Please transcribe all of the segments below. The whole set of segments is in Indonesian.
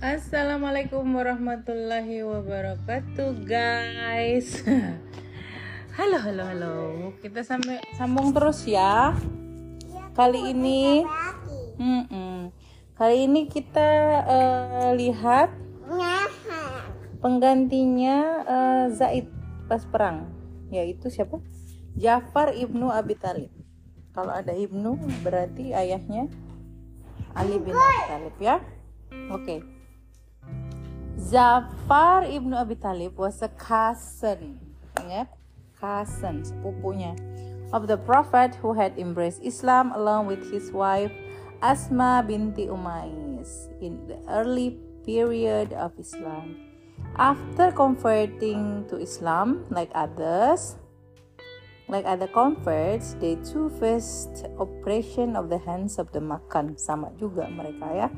Assalamualaikum warahmatullahi wabarakatuh guys Halo halo halo Kita sampai sambung terus ya Kali ini mm -mm. Kali ini kita uh, lihat Penggantinya uh, Zaid pas perang Yaitu siapa? Jafar ibnu Abi Talib Kalau ada ibnu berarti ayahnya Ali bin Abi Talib ya Oke okay. Zafar ibnu Abi Talib was a cousin, ingat, cousin, sepupunya of the Prophet who had embraced Islam along with his wife Asma binti Umais in the early period of Islam. After converting to Islam, like others, like other converts, they too faced oppression of the hands of the Makan. Sama juga mereka ya.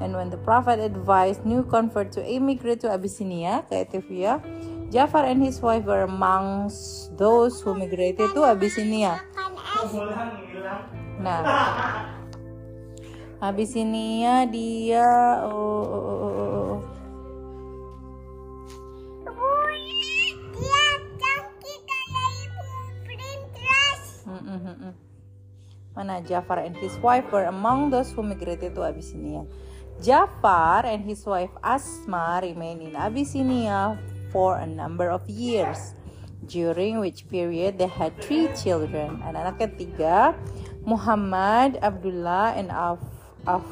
And when the Prophet advised new convert to immigrate to Abyssinia, ke Ethiopia, Jafar and his wife were amongst those who migrated to Abyssinia. Nah, Abyssinia dia oh, oh, oh, oh. oh. Mana Jafar and his wife were among those who migrated to Abyssinia. Jafar and his wife Asma remained in Abyssinia for a number of years, during which period they had three children. Anak-anak ketiga, Muhammad, Abdullah, and Af. Af.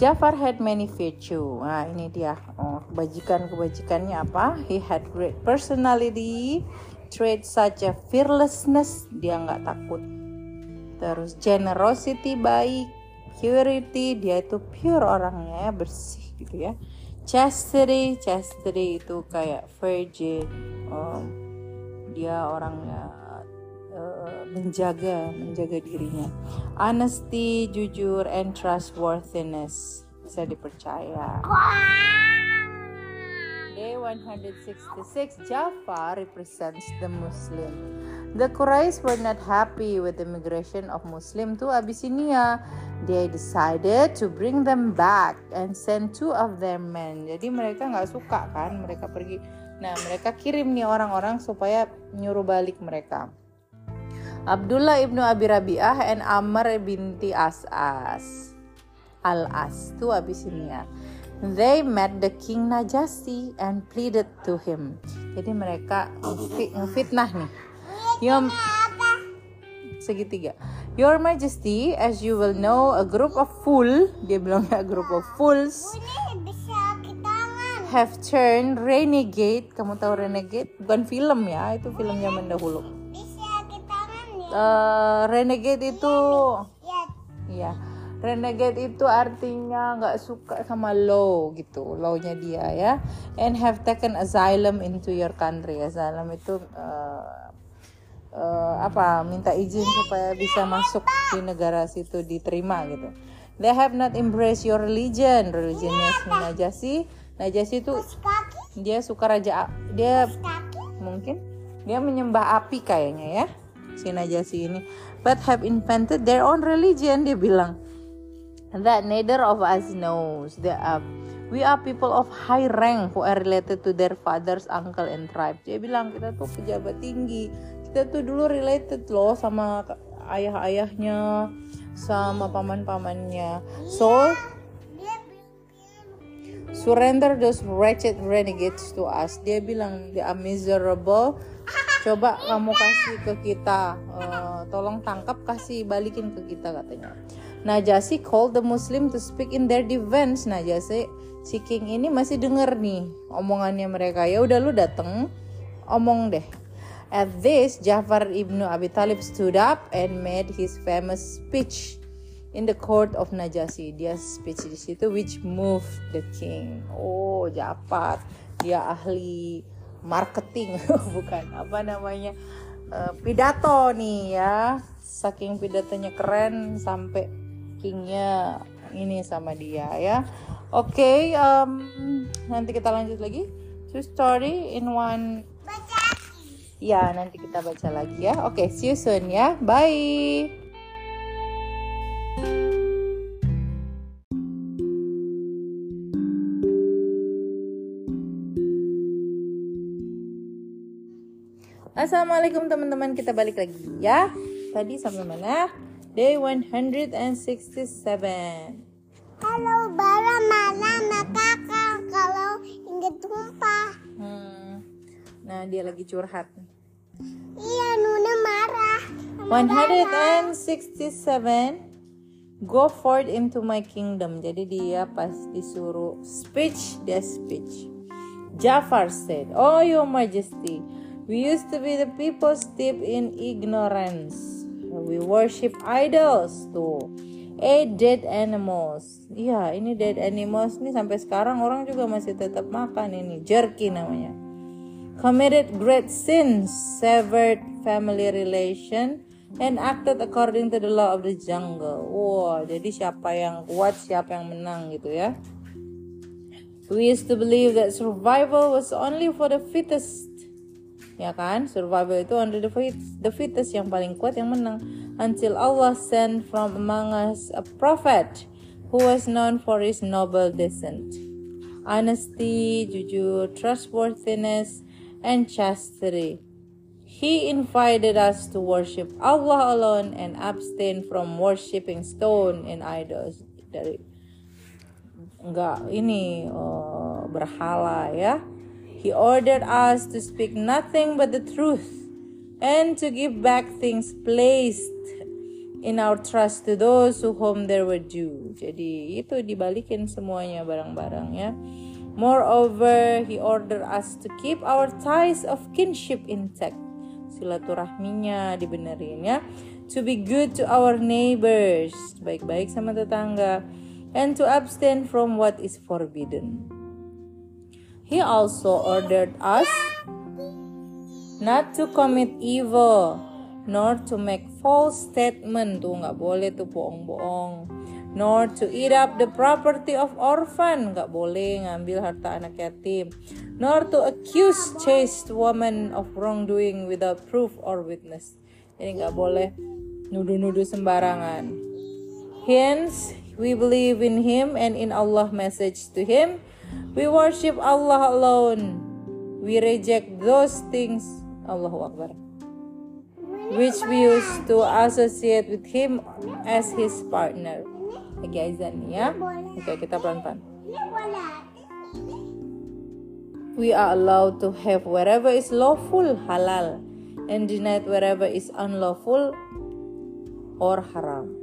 Jafar had many virtue. Nah, ini dia. Oh, kebajikan-kebajikannya apa? He had great personality, traits such as fearlessness, dia nggak takut. Terus generosity baik, purity dia itu pure orangnya ya bersih gitu ya. Chastity chastity itu kayak virgin um, dia orangnya uh, menjaga menjaga dirinya. Honesty jujur and trustworthiness bisa dipercaya. Day 166 Jafar represents the Muslim The Quraysh were not happy with the migration of Muslim to Abyssinia they decided to bring them back and send two of their men. Jadi mereka nggak suka kan mereka pergi. Nah mereka kirim nih orang-orang supaya nyuruh balik mereka. Abdullah ibnu Abi Rabi'ah and Amr binti As'as Al-As to Abyssinia. They met the king Najasi and pleaded to him. Jadi mereka ngefitnah nih. Yom segitiga. Your Majesty, as you will know, a group of fool, dia bilangnya a group of fools, have turned renegade. Kamu tahu renegade? Bukan film ya, itu film zaman dahulu. Uh, renegade itu, ya, renegade itu artinya nggak suka sama law gitu, lawnya dia ya, and have taken asylum into your country. Asylum itu uh, uh, apa minta izin supaya bisa masuk di negara situ diterima gitu. They have not embraced your religion. Religionnya si Najasi. Najasi itu dia suka raja dia mungkin dia menyembah api kayaknya ya si Najasi ini. But have invented their own religion dia bilang. That neither of us knows. They are We are people of high rank who are related to their fathers, uncle, and tribe. Dia bilang kita tuh pejabat tinggi, kita tuh dulu related loh sama ayah-ayahnya sama paman-pamannya. So surrender those wretched renegades to us. Dia bilang they are miserable. Coba kamu kasih ke kita uh, tolong tangkap kasih balikin ke kita katanya Najasi called the Muslim to speak in their defense Najasi si king ini masih denger nih omongannya mereka ya udah lu dateng omong deh At this, Jafar ibn Abi Talib stood up and made his famous speech in the court of Najasi. Dia speech di situ which moved the king. Oh, Jafar, dia ahli marketing, bukan apa namanya uh, pidato nih ya. Saking pidatonya keren sampai backingnya ini sama dia ya. Oke okay, um, nanti kita lanjut lagi. True story in one. Baca. ya nanti kita baca lagi ya. Oke okay, see you soon ya. Bye. Assalamualaikum teman-teman. Kita balik lagi ya. Tadi sampai mana? Day 167. Halo, bara mana kakak kalau inget tumpah. Hmm. Nah, dia lagi curhat. Iya, Nuna marah. sama 167 Go forth into my kingdom. Jadi dia pas disuruh speech, dia speech. Jafar said, Oh your majesty, we used to be the people steeped in ignorance. We worship idols too. Ate dead animals. Iya, ini dead animals nih sampai sekarang orang juga masih tetap makan ini. Jerky namanya. Committed great sins, severed family relation, and acted according to the law of the jungle. Wow, jadi siapa yang kuat, siapa yang menang gitu ya. We used to believe that survival was only for the fittest. Ya kan? Survival itu only the fittest, the fittest yang paling kuat yang menang. Until Allah sent from among us a prophet who was known for his noble descent. Honesty, jujur, trustworthiness, and chastity. He invited us to worship Allah alone and abstain from worshiping stone and idols. Dari enggak ini uh, berhala ya. He ordered us to speak nothing but the truth and to give back things placed in our trust to those to whom they were due. Jadi itu dibalikin semuanya barang-barang ya. Moreover, he ordered us to keep our ties of kinship intact silaturahminya dibenerin ya to be good to our neighbors baik-baik sama tetangga and to abstain from what is forbidden he also ordered us not to commit evil nor to make false statement. Tuh nggak boleh tuh bohong-bohong. Nor to eat up the property of orphan. Nggak boleh ngambil harta anak yatim. Nor to accuse chaste woman of wrongdoing without proof or witness. Jadi nggak boleh nuduh-nuduh sembarangan. Hence we believe in him and in Allah message to him we worship Allah alone. We reject those things. Allahu Akbar. Which we used to associate with him as his partner. Lagi azan nih ya? Oke kita pelan-pelan. We are allowed to have wherever is lawful halal and denied wherever is unlawful or haram.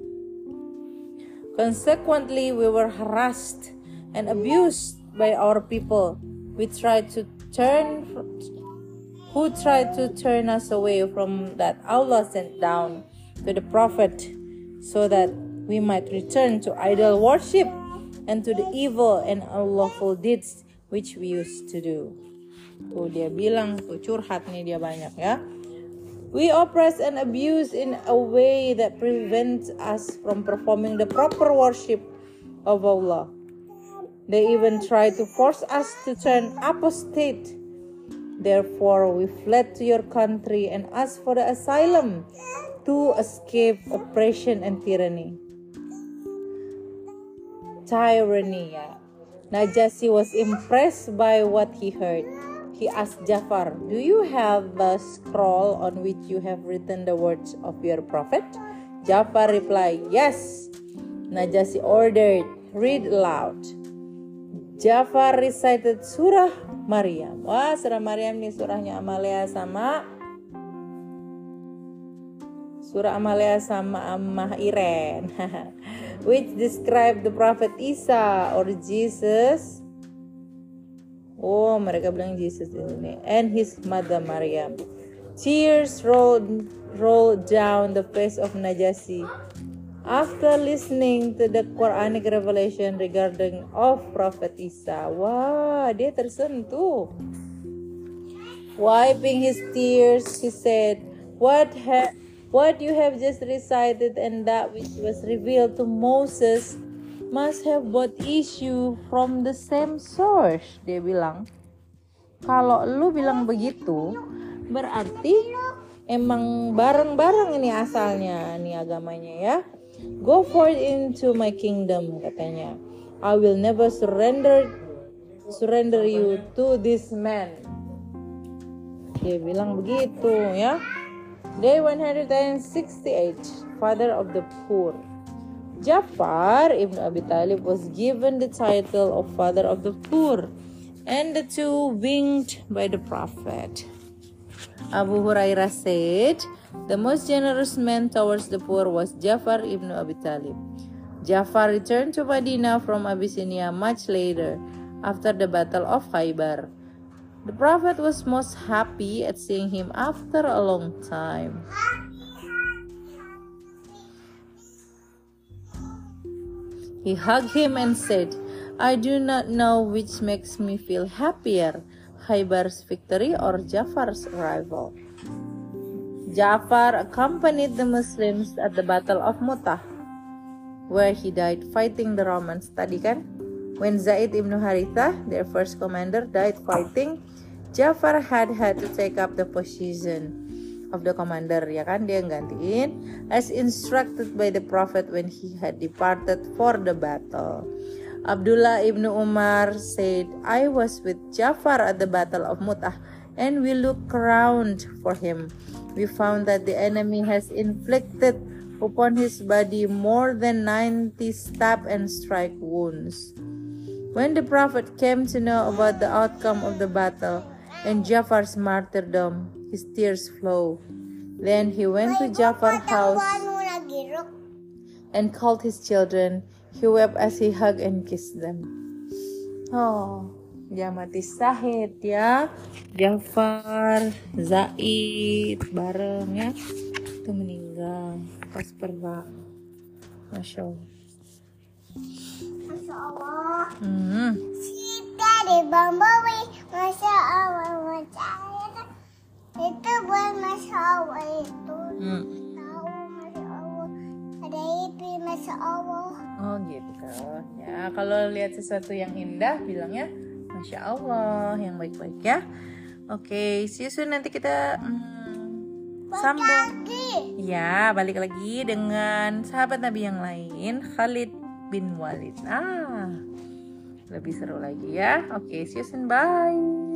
Consequently we were harassed and abused by our people we try to turn who tried to turn us away from that Allah sent down to the prophet so that we might return to idol worship and to the evil and unlawful deeds which we used to do. Tuh dia bilang tuh curhat nih dia banyak ya. We oppress and abuse in a way that prevents us from performing the proper worship of Allah. They even try to force us to turn apostate. Therefore, we fled to your country and asked for the asylum to escape oppression and tyranny tyranny. Najasi was impressed by what he heard. He asked Jafar, Do you have a scroll on which you have written the words of your prophet? Jafar replied, Yes. Najasi ordered, Read aloud. Jafar recited surah Maryam. Wah, surah Maryam nih surahnya Amalia sama surah Amalia sama Ammah Iren. which describe the prophet Isa or Jesus. Oh, mereka bilang Jesus ini. And his mother Maryam. Tears rolled rolled down the face of Najasi after listening to the Quranic revelation regarding of Prophet Isa. Wah, dia tersentuh. Wiping his tears, he said, "What ha what you have just recited and that which was revealed to Moses must have both issue from the same source. Dia bilang, kalau lu bilang begitu, berarti emang bareng-bareng ini asalnya, ini agamanya ya. Go forth into my kingdom katanya. I will never surrender surrender you to this man. Dia bilang begitu ya. Day 168, father of the poor. Jafar ibn Abi Talib was given the title of father of the poor, and the two winged by the Prophet. Abu Hurairah said, The most generous man towards the poor was Jafar ibn Abi Talib. Jafar returned to Medina from Abyssinia much later, after the Battle of Khaybar. The Prophet was most happy at seeing him after a long time. He hugged him and said, I do not know which makes me feel happier, Khaybar's victory or Jafar's arrival. Jafar accompanied the Muslims at the Battle of Mu'tah, where he died fighting the Romans. Tadi kan, when Zaid ibn Haritha, their first commander, died fighting, Jafar had had to take up the position of the commander ya kan? Dia gantiin as instructed by the prophet when he had departed for the battle. Abdullah ibn Umar said I was with Jafar at the battle of Mutah and we looked around for him we found that the enemy has inflicted upon his body more than 90 stab and strike wounds when the prophet came to know about the outcome of the battle and Jafar's martyrdom his tears flowed. Then he went to Jafar's house and called his children. He wept as he hugged and kissed them. Oh, dia mati sahid ya. Jafar, Zaid, bareng ya. Itu meninggal pas perang. Masya Allah. Masya Allah. Hmm. Kita di Bambawi. Masya Allah. Masya Allah. Itu buat Masya Allah itu. Hmm. Tahu Masya Allah. Ada ipi Masya Allah. Oh gitu. Ya kalau lihat sesuatu yang indah bilangnya Masya Allah yang baik-baik ya. Oke, see you soon nanti kita hmm, sambung. Ya, balik lagi dengan sahabat Nabi yang lain, Khalid bin Walid. Ah, lebih seru lagi ya. Oke, see you soon. Bye.